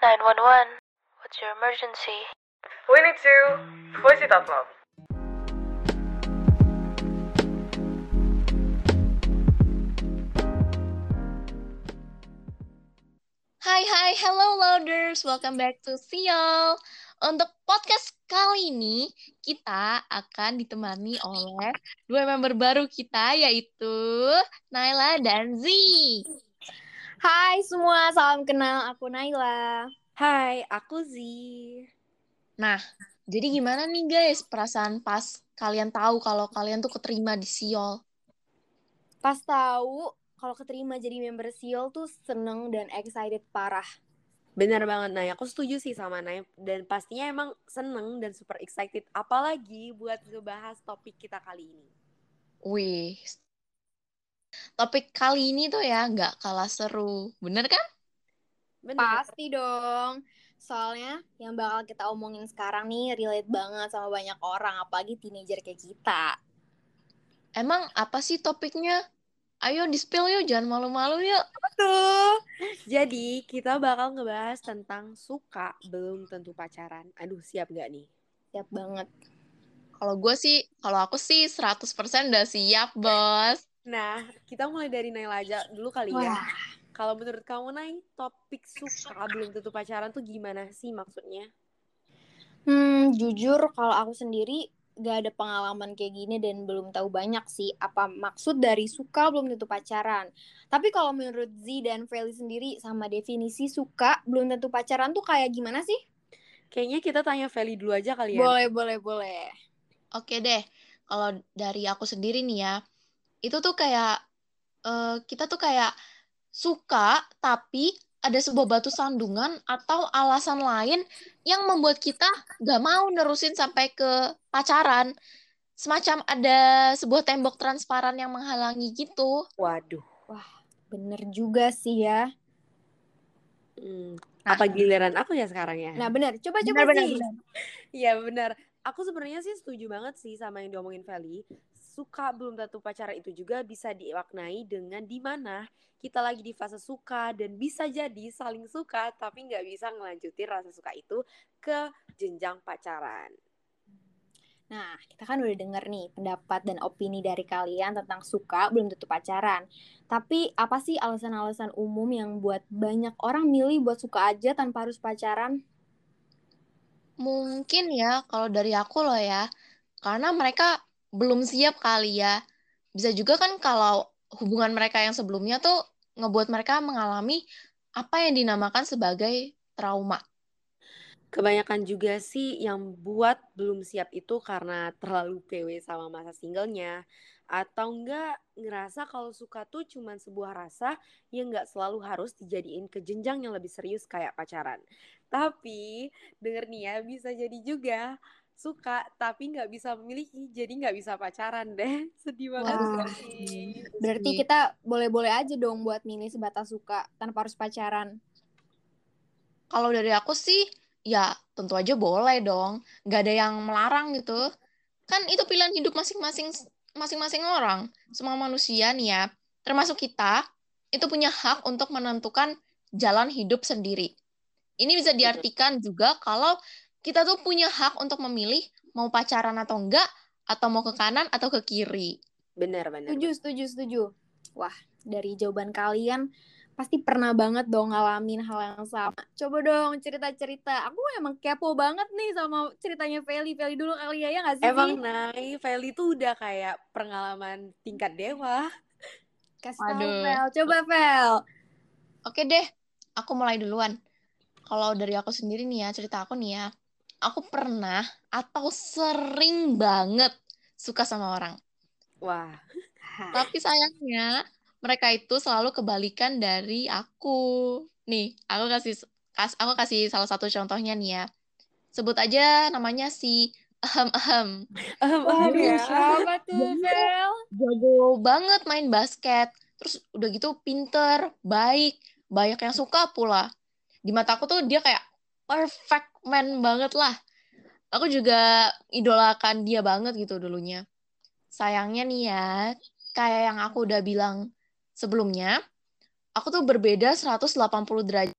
911. What's your emergency? We need to voice it out loud. Hai hai, hello louders, welcome back to Siol. Untuk podcast kali ini, kita akan ditemani oleh dua member baru kita, yaitu Naila dan Z. Hai semua, salam kenal. Aku Naila. Hai, aku Z. Nah, jadi gimana nih guys perasaan pas kalian tahu kalau kalian tuh keterima di Siol? Pas tahu kalau keterima jadi member Siol tuh seneng dan excited parah. Bener banget, Nay. Aku setuju sih sama Nay. Dan pastinya emang seneng dan super excited. Apalagi buat ngebahas topik kita kali ini. Wih, topik kali ini tuh ya nggak kalah seru, bener kan? Bener. Pasti dong. Soalnya yang bakal kita omongin sekarang nih relate banget sama banyak orang, apalagi teenager kayak kita. Emang apa sih topiknya? Ayo di-spill yuk, jangan malu-malu yuk. Betul. Jadi, kita bakal ngebahas tentang suka belum tentu pacaran. Aduh, siap gak nih? Siap banget. Kalau gue sih, kalau aku sih 100% udah siap, bos. Nah, kita mulai dari Naila aja dulu kali ya. Wah, Kalau menurut kamu, Nay, topik suka belum tentu pacaran tuh gimana sih maksudnya? hmm, jujur kalau aku sendiri gak ada pengalaman kayak gini dan belum tahu banyak sih apa maksud dari suka belum tentu pacaran. Tapi kalau menurut Z dan Feli sendiri sama definisi suka belum tentu pacaran tuh kayak gimana sih? Kayaknya kita tanya Feli dulu aja kali ya. Boleh, boleh, boleh. Oke deh, kalau dari aku sendiri nih ya, itu tuh kayak, eh, kita tuh kayak suka, tapi ada sebuah batu sandungan atau alasan lain yang membuat kita gak mau nerusin sampai ke pacaran. Semacam ada sebuah tembok transparan yang menghalangi gitu. Waduh. Bener juga sih ya. Hmm, Nah. apa giliran aku ya sekarang ya? Nah bener, coba-coba Benar, benar, sih. benar. Iya benar. Aku sebenarnya sih setuju banget sih sama yang diomongin Feli. Suka belum tentu pacaran itu juga bisa dimaknai dengan di mana kita lagi di fase suka dan bisa jadi saling suka tapi nggak bisa ngelanjutin rasa suka itu ke jenjang pacaran. Nah, kita kan udah denger nih pendapat dan opini dari kalian tentang suka belum tentu pacaran. Tapi apa sih alasan-alasan umum yang buat banyak orang milih buat suka aja tanpa harus pacaran? Mungkin ya, kalau dari aku loh ya, karena mereka belum siap kali ya. Bisa juga kan kalau hubungan mereka yang sebelumnya tuh ngebuat mereka mengalami apa yang dinamakan sebagai trauma. Kebanyakan juga sih yang buat belum siap itu karena terlalu PW sama masa singlenya atau enggak ngerasa kalau suka tuh cuman sebuah rasa yang enggak selalu harus dijadiin ke jenjang yang lebih serius kayak pacaran. Tapi denger nih ya bisa jadi juga suka tapi nggak bisa memiliki jadi nggak bisa pacaran deh sedih banget gak sih Berarti Iya. kita boleh-boleh aja dong buat milih sebatas suka tanpa harus pacaran. Kalau dari aku sih, ya tentu aja boleh dong. Nggak ada yang melarang gitu. Kan itu pilihan hidup masing-masing masing-masing orang. Semua manusia nih ya, termasuk kita, itu punya hak untuk menentukan jalan hidup sendiri. Ini bisa diartikan juga kalau kita tuh punya hak untuk memilih mau pacaran atau enggak, atau mau ke kanan atau ke kiri. bener bener Setuju, setuju, setuju. Wah, dari jawaban kalian pasti pernah banget dong ngalamin hal yang sama. Coba dong cerita-cerita. Aku emang kepo banget nih sama ceritanya Feli. Feli dulu kali ya, ya nggak sih? emang? Nay Feli tuh udah kayak pengalaman tingkat dewa Kasih tahu Waduh. Fel. Coba Fel. Oke deh, aku mulai duluan. Kalau dari aku sendiri nih ya, cerita aku nih ya. Aku pernah atau sering banget suka sama orang. wah Tapi sayangnya, mereka itu selalu kebalikan dari aku. Nih, aku kasih kas, aku kasih salah satu contohnya nih ya. Sebut aja namanya si Ahem Ahem. Ahem, ahem ya. siapa tuh Fel? Jago banget main basket. Terus udah gitu pinter, baik, banyak yang suka pula. Di mata aku tuh dia kayak perfect man banget lah. Aku juga idolakan dia banget gitu dulunya. Sayangnya nih ya, kayak yang aku udah bilang sebelumnya, aku tuh berbeda 180 derajat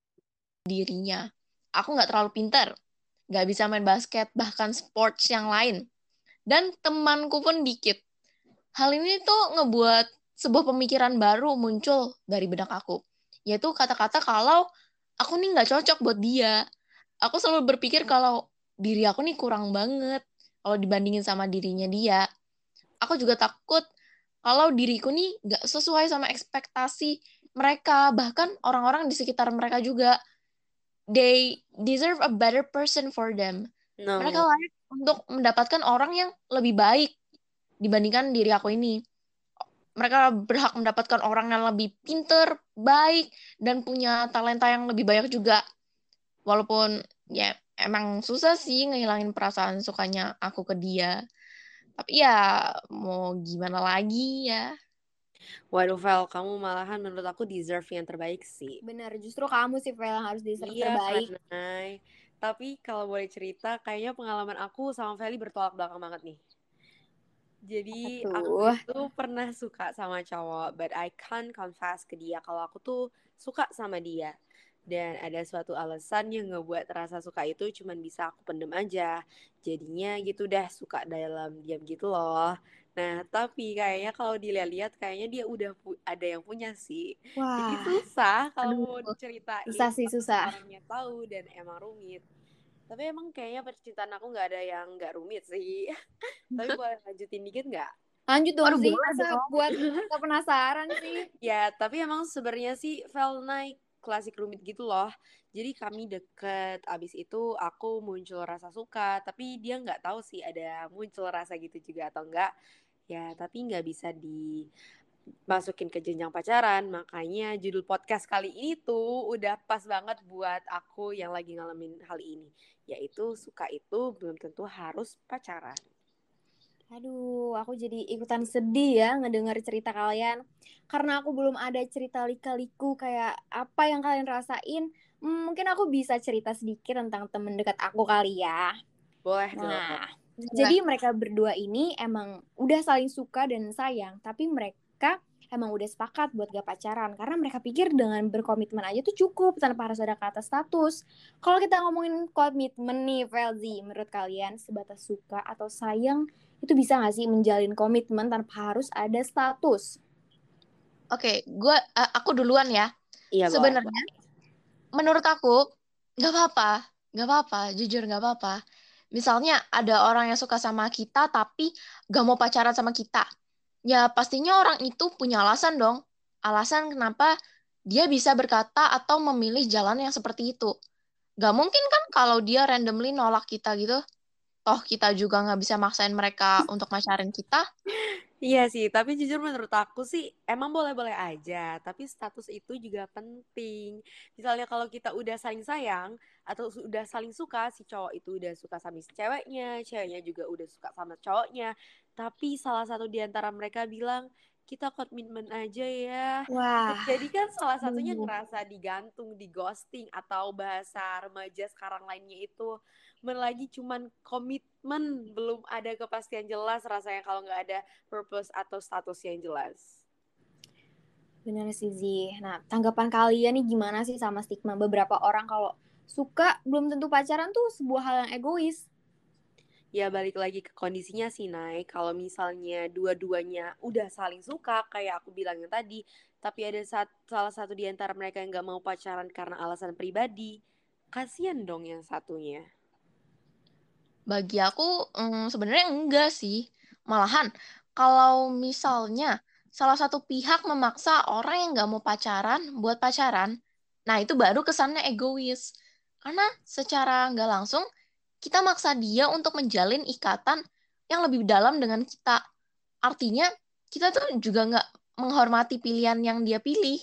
dirinya. aku nggak terlalu pinter, nggak bisa main basket, bahkan sports yang lain. Dan temanku pun dikit. Hal ini tuh ngebuat sebuah pemikiran baru muncul dari benak aku. Yaitu kata-kata kalau aku nih nggak cocok buat dia. Aku selalu berpikir kalau diri aku nih kurang banget kalau dibandingin sama dirinya dia. Aku juga takut kalau diriku nih nggak sesuai sama ekspektasi mereka, bahkan orang-orang di sekitar mereka juga. They deserve a better person for them. No. Mereka layak untuk mendapatkan orang yang lebih baik dibandingkan diri aku ini. Mereka berhak mendapatkan orang yang lebih pinter, baik, dan punya talenta yang lebih banyak juga. Walaupun ya emang susah sih ngehilangin perasaan sukanya aku ke dia. Tapi ya mau gimana lagi ya. Waduh, Vel, kamu malahan menurut aku deserve yang terbaik sih. Bener, justru kamu sih Vel yang harus deserve Iya, terbaik. Nay. Tapi kalau boleh cerita, kayaknya pengalaman aku sama Feli bertolak belakang banget nih. Jadi aku tuh? tuh pernah suka sama cowok, but I can't confess ke dia kalau aku tuh suka sama dia. Dan ada suatu alasan yang ngebuat rasa suka itu cuman bisa aku pendem aja. Jadinya gitu dah suka dalam diam gitu loh. Nah, tapi kayaknya kalau dilihat-lihat kayaknya dia udah pu- ada yang punya sih. Jadi Wah, susah kalau mau ceritain Susah sih, susah. orangnya tahu dan emang rumit. Tapi emang kayaknya percintaan aku nggak ada yang nggak rumit sih. Tapi boleh lanjutin dikit nggak? Lanjut dong Aduh, sih, boleh buat kita penasaran sih. Ya, tapi emang sebenarnya sih Vel naik klasik rumit gitu loh. Jadi kami deket, abis itu aku muncul rasa suka, tapi dia nggak tahu sih ada muncul rasa gitu juga atau enggak. Ya, tapi nggak bisa dimasukin ke jenjang pacaran. Makanya judul podcast kali ini tuh udah pas banget buat aku yang lagi ngalamin hal ini. Yaitu suka itu belum tentu harus pacaran. Aduh, aku jadi ikutan sedih ya ngedengar cerita kalian. Karena aku belum ada cerita lika-liku kayak apa yang kalian rasain. Hmm, mungkin aku bisa cerita sedikit tentang temen dekat aku kali ya. Boleh. Nah, jadi mereka berdua ini emang udah saling suka dan sayang, tapi mereka emang udah sepakat buat gak pacaran karena mereka pikir dengan berkomitmen aja tuh cukup tanpa harus ada kata status. Kalau kita ngomongin komitmen nih, Velzi, menurut kalian sebatas suka atau sayang itu bisa gak sih menjalin komitmen tanpa harus ada status? Oke, gua eh, aku duluan ya. Iya. Sebenarnya menurut aku nggak apa-apa, nggak apa-apa, jujur nggak apa-apa. Misalnya ada orang yang suka sama kita tapi gak mau pacaran sama kita. Ya pastinya orang itu punya alasan dong. Alasan kenapa dia bisa berkata atau memilih jalan yang seperti itu. Gak mungkin kan kalau dia randomly nolak kita gitu. Toh kita juga nggak bisa maksain mereka untuk pacaran kita. Iya sih, tapi jujur menurut aku sih emang boleh-boleh aja, tapi status itu juga penting. Misalnya kalau kita udah saling sayang atau udah saling suka, si cowok itu udah suka sama si ceweknya, ceweknya juga udah suka sama cowoknya, tapi salah satu di antara mereka bilang, kita komitmen aja ya. Wah, Jadi kan salah satunya aduh. ngerasa digantung, di ghosting atau bahasa remaja sekarang lainnya itu lagi cuman komitmen, belum ada kepastian jelas rasanya kalau nggak ada purpose atau status yang jelas. bener sih Zi. Nah, tanggapan kalian nih gimana sih sama stigma beberapa orang kalau suka belum tentu pacaran tuh sebuah hal yang egois? Ya balik lagi ke kondisinya sih Nay, kalau misalnya dua-duanya udah saling suka kayak aku bilang yang tadi, tapi ada sat- salah satu di antara mereka yang nggak mau pacaran karena alasan pribadi, kasihan dong yang satunya. Bagi aku mm, sebenarnya enggak sih. Malahan kalau misalnya salah satu pihak memaksa orang yang nggak mau pacaran buat pacaran, nah itu baru kesannya egois. Karena secara nggak langsung kita maksa dia untuk menjalin ikatan yang lebih dalam dengan kita. Artinya kita tuh juga nggak menghormati pilihan yang dia pilih.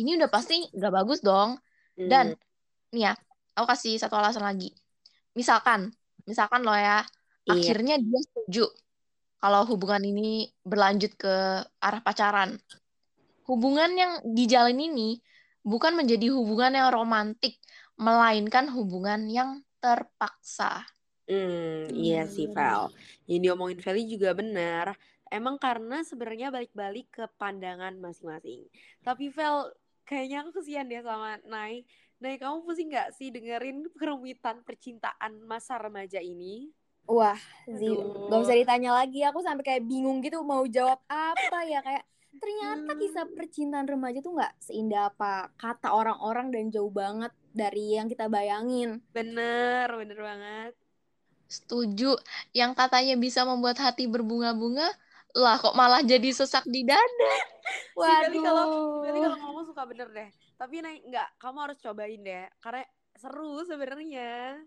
Ini udah pasti nggak bagus dong. Dan Hmm, nih ya, aku kasih satu alasan lagi. Misalkan, misalkan lo ya, iya. akhirnya dia setuju kalau hubungan ini berlanjut ke arah pacaran. Hubungan yang dijalin ini bukan menjadi hubungan yang romantik, melainkan hubungan yang terpaksa. Hmm, iya sih, Hmm. Val. Yang diomongin Feli juga benar. Emang karena sebenarnya balik-balik ke pandangan masing-masing. Tapi Vel, kayaknya aku kesian deh sama Nay. Nah, kamu pusing nggak sih dengerin kerumitan percintaan masa remaja ini? Wah, Zi, Aduh. gak usah ditanya lagi. Aku sampai kayak bingung gitu mau jawab apa ya kayak ternyata Hmm. kisah percintaan remaja tuh nggak seindah apa kata orang-orang dan jauh banget dari yang kita bayangin. Bener, bener banget. Setuju. Yang katanya bisa membuat hati berbunga-bunga, lah kok malah jadi sesak di dada. Si Feli kalau Waduh. kalau ngomong suka bener deh. Tapi naik nggak, kamu harus cobain deh. Karena seru sebenarnya.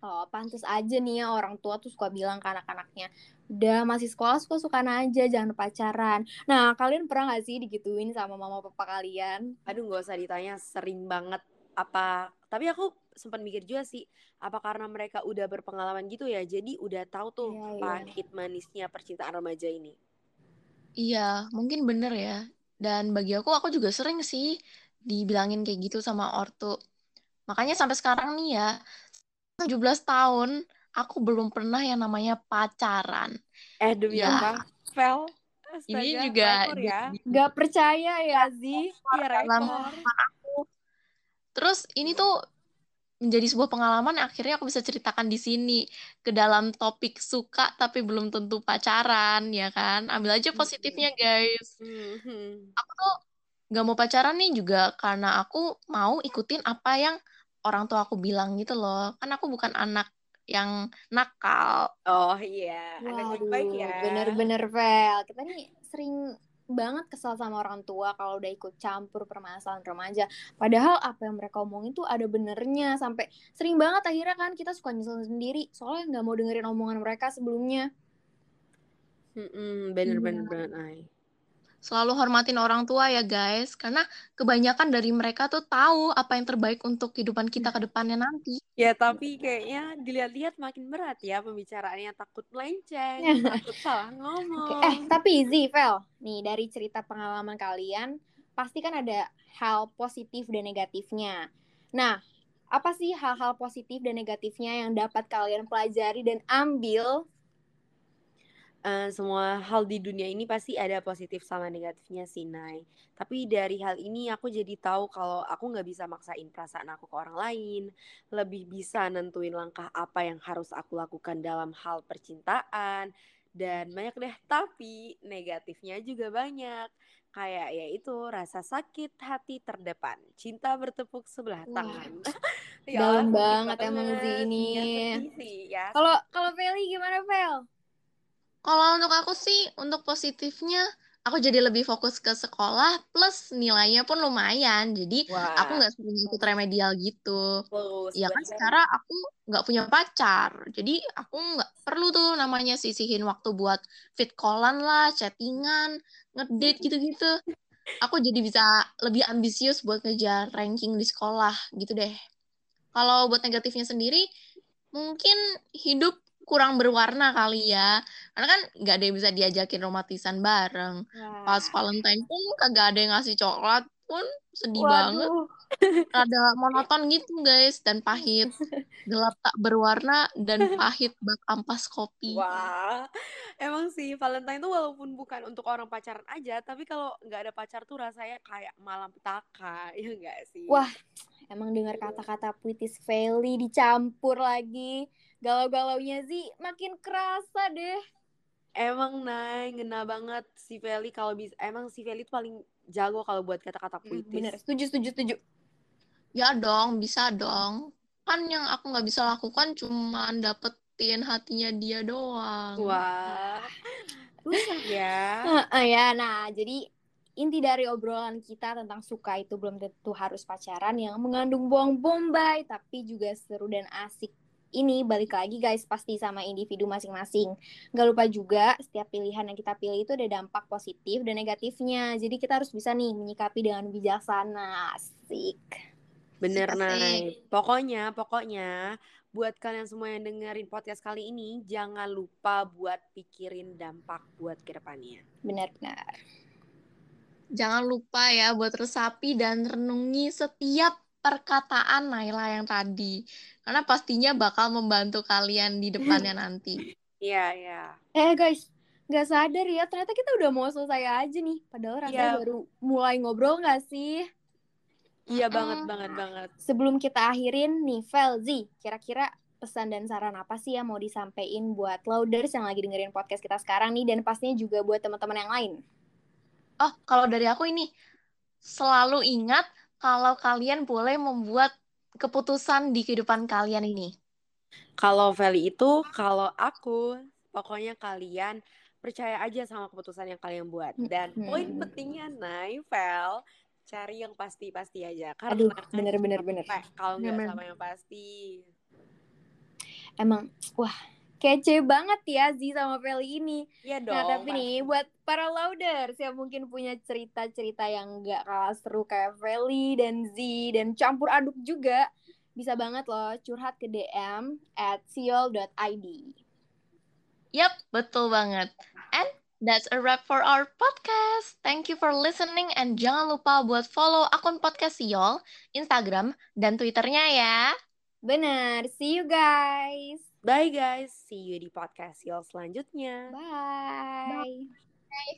Oh, pantas aja nih ya orang tua tuh suka bilang ke anak-anaknya, udah masih sekolah suka-sukaan aja, jangan pacaran. Nah, kalian pernah gak sih digituin sama mama papa kalian? Aduh, nggak usah ditanya, sering banget. Apa? Tapi aku sempat mikir juga sih, apa karena mereka udah berpengalaman gitu ya, jadi udah tahu tuh Iya, iya. pahit manisnya percintaan remaja ini. Iya, mungkin bener ya. Dan bagi aku, aku juga sering sih dibilangin kayak gitu sama ortu. Makanya sampai sekarang nih ya, 17 tahun, aku belum pernah yang namanya pacaran. Eh, demi Ya. apa? Fel? Ini juga rekor ya. di- Gak percaya ya, Zi? Iya, dalam rekor. Terus ini tuh menjadi sebuah pengalaman yang akhirnya aku bisa ceritakan di sini ke dalam topik suka tapi belum tentu pacaran ya kan. Ambil aja positifnya guys. Mhm. Aku tuh nggak mau pacaran nih juga karena aku mau ikutin apa yang orang tua aku bilang gitu loh. Kan aku bukan anak yang nakal. Oh iya, anak baik-baik ya. bener-bener Vel. Kita nih sering banget kesal sama orang tua kalau udah ikut campur permasalahan remaja. Padahal apa yang mereka omongin tuh ada benernya. Sampai sering banget akhirnya kan kita suka nyesel sendiri. Soalnya nggak mau dengerin omongan mereka sebelumnya. Mm-mm, bener-bener Iya. banget, Ay. Selalu hormatin orang tua ya guys. Karena kebanyakan dari mereka tuh tahu apa yang terbaik untuk kehidupan kita ke depannya nanti. Ya tapi kayaknya dilihat-lihat makin berat ya pembicaraannya takut melenceng, takut salah ngomong. Eh, tapi Zi, Vel, nih dari cerita pengalaman kalian, pasti kan ada hal positif dan negatifnya. Nah, apa sih hal-hal positif dan negatifnya yang dapat kalian pelajari dan ambil? Eh, semua hal di dunia ini pasti ada positif sama negatifnya sih, Nay. Tapi dari hal ini aku jadi tahu kalau aku nggak bisa maksain perasaan aku ke orang lain, lebih bisa nentuin langkah apa yang harus aku lakukan dalam hal percintaan, dan banyak deh. Tapi negatifnya juga banyak. Kayak yaitu rasa sakit hati terdepan, cinta bertepuk sebelah Wah, tangan. dalam sedih banget emang Zi ini. Ya, ya. Kalau kalau Feli gimana, Vel? Kalau untuk aku sih, untuk positifnya, aku jadi lebih fokus ke sekolah, plus nilainya pun lumayan. Jadi aku Wah, nggak sering ikut remedial gitu. plus Ya kan sekarang aku nggak punya pacar, jadi aku nggak perlu tuh namanya sisihin waktu buat fit callan lah, chattingan, ngedate gitu-gitu. Aku jadi bisa lebih ambisius buat ngejar ranking di sekolah gitu deh. Kalau buat negatifnya sendiri, mungkin hidup kurang berwarna kali ya. Karena kan nggak ada yang bisa diajakin romantisan bareng. Pas Wah, Valentine pun kagak ada yang ngasih coklat pun sedih banget. waduh. Rada monoton gitu guys dan pahit. Gelap tak berwarna dan pahit bak ampas kopi. Wah, emang sih Valentine tuh walaupun bukan untuk orang pacaran aja, tapi kalau nggak ada pacar tuh rasanya kayak malam petaka, ya enggak sih? Wah, emang dengar kata-kata puitis Feli dicampur lagi. Galau-galaunya Zi makin kerasa deh. Emang Nay, ngena banget si Feli kalau bisa. Emang si Feli tuh paling jago kalau buat kata-kata Hmm, puitis. bener, setuju, setuju, setuju. Ya dong, bisa dong. Kan yang aku nggak bisa lakukan cuman dapetin hatinya dia doang. Wah, susah ya. Heeh, ya, nah jadi inti dari obrolan kita tentang suka itu belum tentu harus pacaran yang mengandung bom bombay, tapi juga seru dan asik. Ini balik lagi guys pasti sama individu masing-masing. Gak lupa juga setiap pilihan yang kita pilih itu ada dampak positif dan negatifnya. Jadi kita harus bisa nih menyikapi dengan bijaksana. Asik. Bener. Nay. Pokoknya, pokoknya buat kalian semua yang dengerin podcast kali ini, jangan lupa buat pikirin dampak buat ke depannya. Benar-benar. Jangan lupa ya buat resapi dan renungi setiap perkataan Naila yang tadi. Karena pastinya bakal membantu kalian di depannya nanti. Iya, iya. Eh guys, nggak sadar ya ternyata kita udah mau selesai aja nih. Padahal rasanya Iya. baru mulai ngobrol nggak sih? Iya Mm-mm. banget banget banget. Sebelum kita akhirin nih, Vel, Z, kira-kira pesan dan saran apa sih yang mau disampaikan buat loaders yang lagi dengerin podcast kita sekarang nih dan pastinya juga buat teman-teman yang lain. Oh, kalau dari aku ini selalu ingat kalau kalian boleh membuat keputusan di kehidupan kalian ini. Kalau Feli itu, kalau aku, pokoknya kalian percaya aja sama keputusan yang kalian buat. Dan Hmm. poin pentingnya, Nay, Vel, cari yang pasti-pasti aja. Aduh, Karena bener-bener bener. capek kalau nggak sama yang pasti. Emang, wah, kece banget ya Z sama Feli ini. Iya dong. Nah, tapi pasti. nih buat para loaders yang mungkin punya cerita-cerita yang gak kalah seru kayak Feli dan Z dan campur aduk juga, bisa banget loh curhat ke DM at siol.id. Yap, betul banget. And that's a wrap for our podcast. Thank you for listening and jangan lupa buat follow akun podcast Siol, Instagram, dan Twitternya ya. Bener, see you guys. Bye guys, see you di podcast Yol selanjutnya. Bye. Bye. Bye.